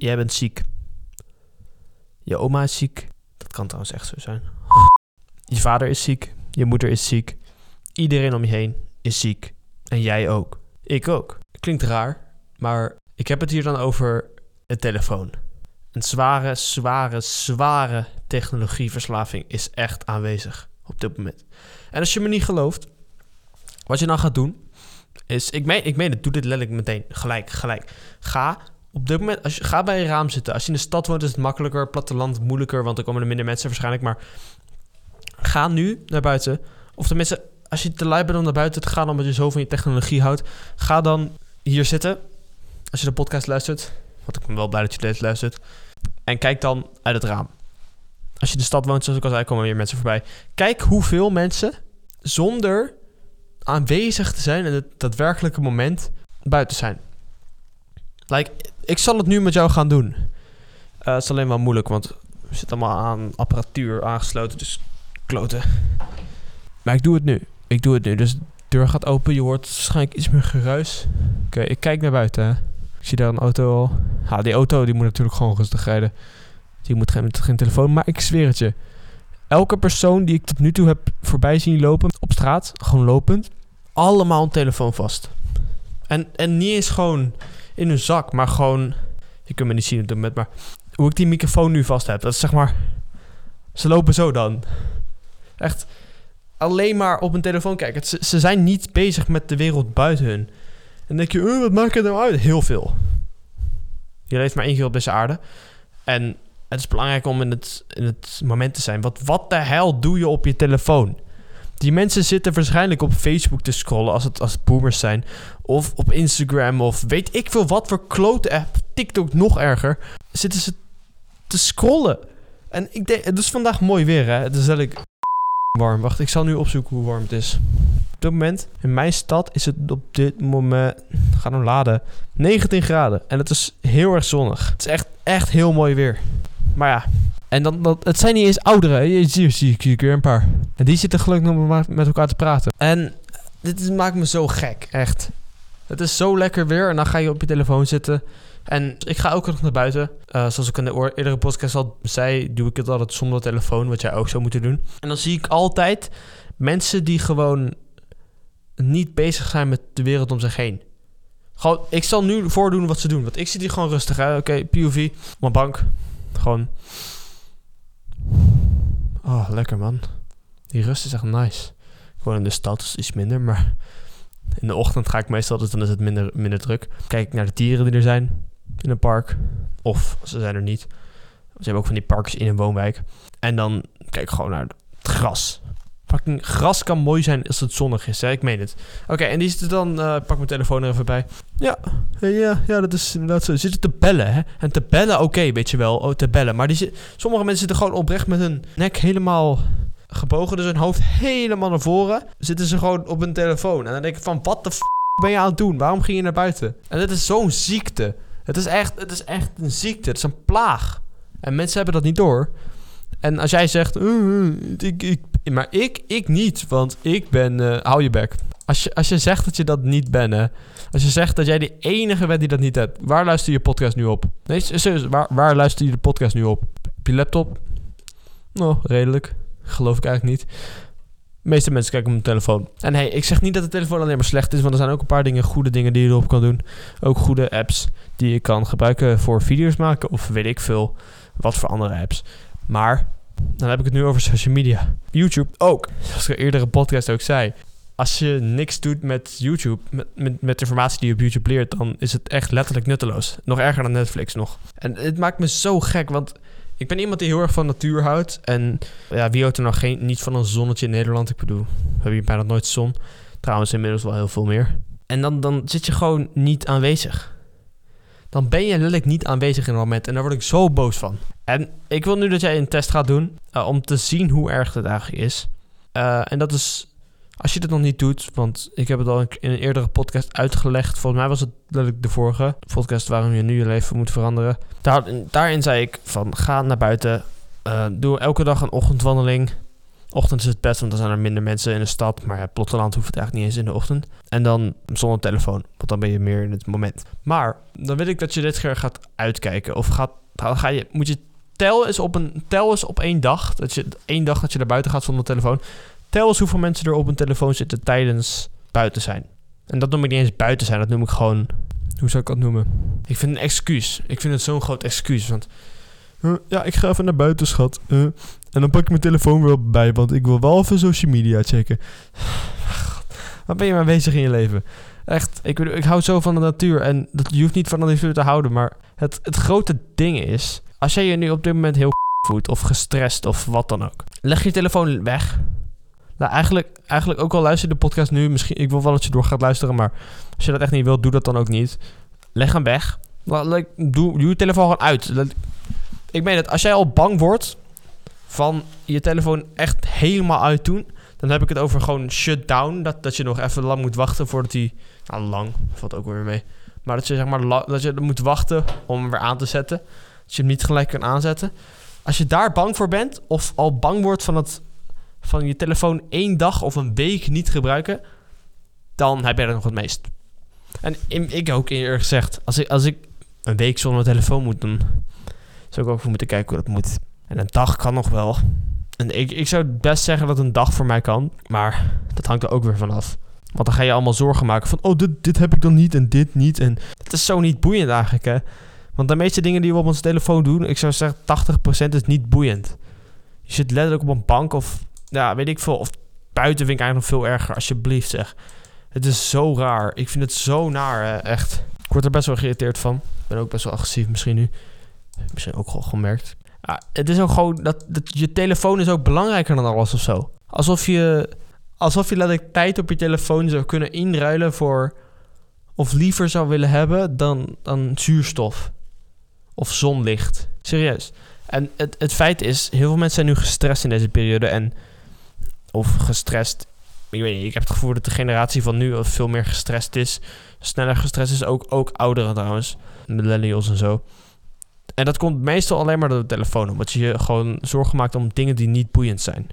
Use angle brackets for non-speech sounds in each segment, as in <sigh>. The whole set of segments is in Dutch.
jij bent ziek. Je oma is ziek. Dat kan trouwens echt zo zijn. Je vader is ziek. Je moeder is ziek. Iedereen om je heen is ziek. En jij ook. Ik ook. Klinkt raar, maar ik heb het hier dan over een telefoon. Een zware, zware, zware technologieverslaving is echt aanwezig op dit moment. En als je me niet gelooft, wat je dan gaat doen, is, ik meen, ik meen het, doe dit letterlijk meteen, gelijk, gelijk. Ga op dit moment, als je, ga bij je raam zitten. Als je in de stad woont is het makkelijker, platteland moeilijker, want er komen er minder mensen waarschijnlijk. Maar ga nu naar buiten, of tenminste, als je te lui bent om naar buiten te gaan, omdat je zo van je technologie houdt, ga dan hier zitten. Als je de podcast luistert, want ik ben wel blij dat je dit luistert. En kijk dan uit het raam. Als je in de stad woont, zoals ik al zei, komen weer mensen voorbij. Kijk hoeveel mensen zonder aanwezig te zijn in het daadwerkelijke moment buiten zijn. Like, ik zal het nu met jou gaan doen. Uh, het is alleen wel moeilijk, want we zitten allemaal aan apparatuur aangesloten, dus kloten. Maar ik doe het nu. Ik doe het nu. Dus de deur gaat open, je hoort waarschijnlijk iets meer geruis. Oké, ik kijk naar buiten. Ik zie daar een auto al. Ja, die auto die moet natuurlijk gewoon rustig rijden. Die moet geen, geen telefoon. Maar ik zweer het je. Elke persoon die ik tot nu toe heb voorbij zien lopen op straat, gewoon lopend, allemaal een telefoon vast. En, en niet eens gewoon in hun zak, maar gewoon. Je kunt me niet zien op dit moment, maar hoe ik die microfoon nu vast heb, dat is zeg maar. Ze lopen zo dan. Echt alleen maar op een telefoon kijken. Ze, zijn niet bezig met de wereld buiten hun. En denk je, uh, wat maakt het nou uit? Heel veel. Je leeft maar één keer op deze aarde. En het is belangrijk om in het, in het moment te zijn. Wat, wat de hel doe je op je telefoon? Die mensen zitten waarschijnlijk op Facebook te scrollen als het, als boomers zijn. Of op Instagram of weet ik veel wat voor klote app. TikTok nog erger. Zitten ze te scrollen. En ik denk, het is vandaag mooi weer hè. Het is eigenlijk warm. Wacht, ik zal nu opzoeken hoe warm het is. Op dit moment, in mijn stad, is het op dit moment... Ga hem laden. 19 graden. En het is heel erg zonnig. Het is echt, echt heel mooi weer. Maar ja, en dan, dat, het zijn niet eens ouderen. Je ziet, zie ik weer een paar. En die zitten gelukkig nog met elkaar te praten. En dit maakt me zo gek, echt. Het is zo lekker weer en dan ga je op je telefoon zitten. En ik ga ook nog naar buiten. Uh, zoals ik in de eerdere podcast al zei, doe ik het altijd zonder telefoon, wat jij ook zou moeten doen. En dan zie ik altijd mensen die gewoon niet bezig zijn met de wereld om zich heen. Gewoon, ik zal nu voordoen wat ze doen. Want ik zit hier gewoon rustig. Oké, okay, POV, mijn bank. Gewoon Oh, lekker man. Die rust is echt nice. Gewoon in de stad is iets minder, maar in de ochtend ga ik meestal, dus dan is het minder, minder druk. Kijk ik naar de dieren die er zijn in een park. Of ze zijn er niet. Ze hebben ook van die parkjes in een woonwijk. En dan kijk ik gewoon naar het gras. Fucking gras kan mooi zijn als het zonnig is, hè? ik meen het. Oké, en die zitten dan, uh, pak mijn telefoon er even bij. Ja, ja, ja dat is inderdaad zo. Zitten te bellen, hè? En te bellen, oké, weet je wel, oh, te bellen. Maar die sommige mensen zitten gewoon oprecht met hun nek helemaal gebogen, dus hun hoofd helemaal naar voren. Zitten ze gewoon op hun telefoon. En dan denk ik van, wat de f ben je aan het doen? Waarom ging je naar buiten? En dit is zo'n ziekte. Het is, echt, het is echt een ziekte. Het is een plaag. En mensen hebben dat niet door. En als jij zegt, uh, ik, ik, maar ik, ik niet, want ik ben, uh, hou je bek. Als je, als je zegt dat je dat niet bent, hè. Als je zegt dat jij de enige bent die dat niet hebt. Waar luister je podcast nu op? Nee, serieus, waar, waar luister je de podcast nu op? Op je laptop? Nou, redelijk. Geloof ik eigenlijk niet. De meeste mensen kijken op mijn telefoon. En hey, ik zeg niet dat de telefoon alleen maar slecht is, want er zijn ook een paar dingen, goede dingen die je erop kan doen. Ook goede apps die je kan gebruiken voor video's maken of weet ik veel wat voor andere apps. Maar dan heb ik het nu over social media. YouTube ook. Zoals ik eerder een podcast ook zei. Als je niks doet met YouTube, met, met, met informatie die je op YouTube leert, dan is het echt letterlijk nutteloos. Nog erger dan Netflix nog. En het maakt me zo gek, want ik ben iemand die heel erg van natuur houdt. En ja, wie houdt er nog geen, niet van een zonnetje in Nederland? Ik bedoel, we hebben hier bijna nooit zon. Trouwens, inmiddels wel heel veel meer. En dan, dan zit je gewoon niet aanwezig dan ben je letterlijk niet aanwezig in het moment. En daar word ik zo boos van. En ik wil nu dat jij een test gaat doen uh, om te zien hoe erg het eigenlijk is. Uh, en dat is, als je dit nog niet doet, want ik heb het al in een eerdere podcast uitgelegd. Volgens mij was het de vorige podcast waarom je nu je leven moet veranderen. Daar, daarin zei ik van ga naar buiten, uh, doe elke dag een ochtendwandeling. Ochtend is het best, want dan zijn er minder mensen in de stad. Maar ja, platteland hoeft het eigenlijk niet eens in de ochtend. En dan zonder telefoon, want dan ben je meer in het moment. Maar dan wil ik dat je dit keer gaat uitkijken. Of gaat, ga je, moet je tel eens op een tel eens op één dag. Dat je één dag dat je naar buiten gaat zonder telefoon. Tel eens hoeveel mensen er op een telefoon zitten tijdens buiten zijn. En dat noem ik niet eens buiten zijn, dat noem ik gewoon. Hoe zou ik dat noemen? Ik vind een excuus. Ik vind het zo'n groot excuus. Want uh, ja, ik ga even naar buiten, schat. Uh, en dan pak ik mijn telefoon weer bij, want ik wil wel even social media checken. <sighs> Wat ben je maar bezig in je leven? Echt, ik, ik hou zo van de natuur. En dat, je hoeft niet van de natuur te houden. Maar het, het grote ding is... Als jij je nu op dit moment heel <laughs> voelt of gestrest of wat dan ook. Leg je telefoon weg. Nou, eigenlijk, eigenlijk ook al luister je de podcast nu. Misschien, ik wil wel dat je door gaat luisteren. Maar als je dat echt niet wilt, doe dat dan ook niet. Leg hem weg. Doe, doe je telefoon gewoon uit. Ik meen het, als jij al bang wordt van je telefoon echt helemaal uit doen, dan heb ik het over gewoon shutdown. Dat, dat je nog even lang moet wachten voordat hij. Nou, lang valt ook weer mee. Maar dat je zeg maar dat je moet wachten om hem weer aan te zetten. Dat je hem niet gelijk kan aanzetten. Als je daar bang voor bent, of al bang wordt van, het, van je telefoon één dag of een week niet gebruiken, dan heb jij er nog het meest. En ik ook eerder gezegd, als ik, als ik een week zonder telefoon moet, dan zou ik ook voor moeten kijken hoe dat moet. En een dag kan nog wel. En ik, ik zou best zeggen dat een dag voor mij kan. Maar dat hangt er ook weer vanaf. Want dan ga je allemaal zorgen maken van... Oh, dit, dit heb ik dan niet en dit niet. En het is zo niet boeiend eigenlijk, hè. Want de meeste dingen die we op onze telefoon doen... Ik zou zeggen 80% is niet boeiend. Je zit letterlijk op een bank of... Ja, weet ik veel. Of buiten vind ik eigenlijk nog veel erger. Alsjeblieft, zeg. Het is zo raar. Ik vind het zo naar, echt. Ik word er best wel geïrriteerd van. Ik ben ook best wel agressief misschien nu. Misschien ook al gemerkt. Ja, het is ook gewoon dat, dat je telefoon is ook belangrijker dan alles of zo. Alsof je, alsof je letterlijk tijd op je telefoon zou kunnen inruilen voor. of liever zou willen hebben dan, dan zuurstof. Of zonlicht. Serieus. En het, het feit is, heel veel mensen zijn nu gestrest in deze periode. En, of gestrest. Ik weet niet, ik heb het gevoel dat de generatie van nu veel meer gestrest is. Sneller gestrest is ook, ook ouderen trouwens. Millennials en zo. En dat komt meestal alleen maar door de telefoon. Omdat je je gewoon zorgen maakt om dingen die niet boeiend zijn.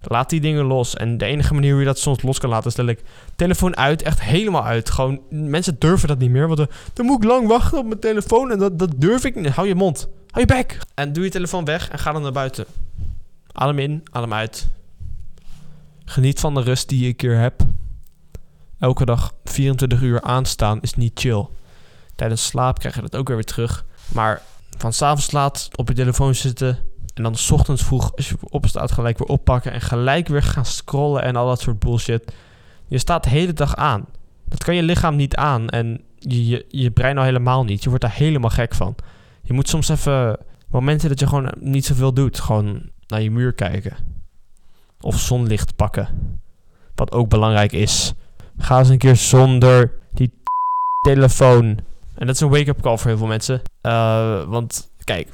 Laat die dingen los. En de enige manier hoe je dat soms los kan laten is ik telefoon uit. Echt helemaal uit. Gewoon, mensen durven dat niet meer. Want dan, moet ik lang wachten op mijn telefoon. En dat, dat durf ik niet. Hou je mond. Hou je bek. En doe je telefoon weg en ga dan naar buiten. Adem in, adem uit. Geniet van de rust die je een keer hebt. Elke dag 24 uur aanstaan is niet chill. Tijdens slaap krijg je dat ook weer weer terug. Maar van s'avonds laat op je telefoon zitten. En dan s ochtends vroeg, als je opstaat, gelijk weer oppakken. En gelijk weer gaan scrollen en al dat soort bullshit. Je staat de hele dag aan. Dat kan je lichaam niet aan. En je, je, je brein al helemaal niet. Je wordt daar helemaal gek van. Je moet soms even momenten dat je gewoon niet zoveel doet. Gewoon naar je muur kijken. Of zonlicht pakken. Wat ook belangrijk is. Ga eens een keer zonder die <laughs> telefoon. En dat is een wake-up call voor heel veel mensen. Uh, want kijk,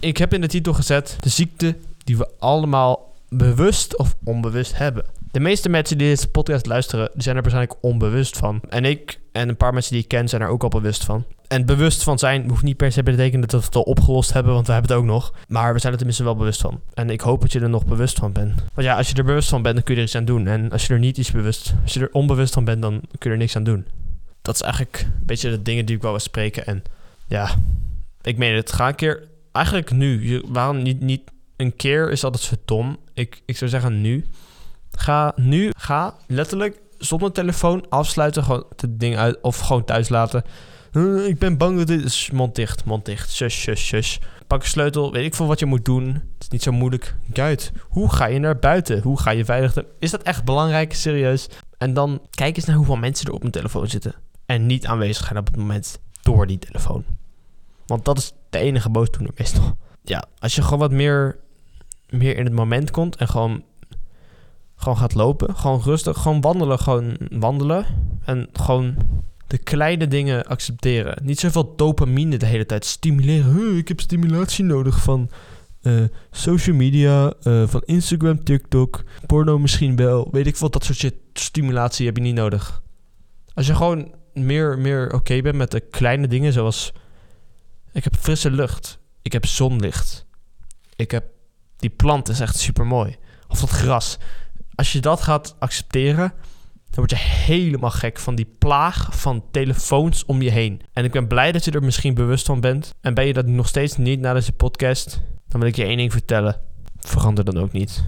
ik heb in de titel gezet de ziekte die we allemaal bewust of onbewust hebben. De meeste mensen die deze podcast luisteren, zijn er waarschijnlijk onbewust van. En ik en een paar mensen die ik ken zijn er ook al bewust van. En bewust van zijn hoeft niet per se te betekenen dat we het al opgelost hebben, want we hebben het ook nog. Maar we zijn er tenminste wel bewust van. En ik hoop dat je er nog bewust van bent. Want ja, als je er bewust van bent, dan kun je er iets aan doen. En als je er niet iets bewust, als je er onbewust van bent, dan kun je er niks aan doen. Dat is eigenlijk een beetje de dingen die ik wou spreken. En ja, ik meen het. Ga een keer. Eigenlijk nu. Waarom niet, niet een keer is altijd zo dom. Ik, ik zou zeggen nu. Ga nu. Ga letterlijk zonder telefoon afsluiten. Gewoon het ding uit. Of gewoon thuis laten. Uh, ik ben bang dat dit is. Mond dicht, mond dicht. Shush, shush, shush. Pak een sleutel. Weet ik veel wat je moet doen. Het is niet zo moeilijk. Guide. Hoe ga je naar buiten? Hoe ga je veilig? Is dat echt belangrijk? Serieus? En dan kijk eens naar hoeveel mensen er op een telefoon zitten. En niet aanwezig zijn op het moment door die telefoon. Want dat is de enige boosdoener meestal. Ja, als je gewoon wat meer, meer in het moment komt en gewoon, gewoon gaat lopen. Gewoon rustig, gewoon wandelen, gewoon wandelen. En gewoon de kleine dingen accepteren. Niet zoveel dopamine de hele tijd stimuleren. ik heb stimulatie nodig van uh, social media, uh, van Instagram, TikTok, porno misschien wel. Weet ik wat, dat soort. Stimulatie heb je niet nodig. Als je gewoon meer, meer oké bent met de kleine dingen zoals ik heb frisse lucht. Ik heb zonlicht. Ik heb... Die plant is echt super mooi. Of dat gras. Als je dat gaat accepteren, dan word je helemaal gek van die plaag van telefoons om je heen. En ik ben blij dat je er misschien bewust van bent. En ben je dat nog steeds niet na deze podcast, dan wil ik je één ding vertellen. Verander dan ook niet.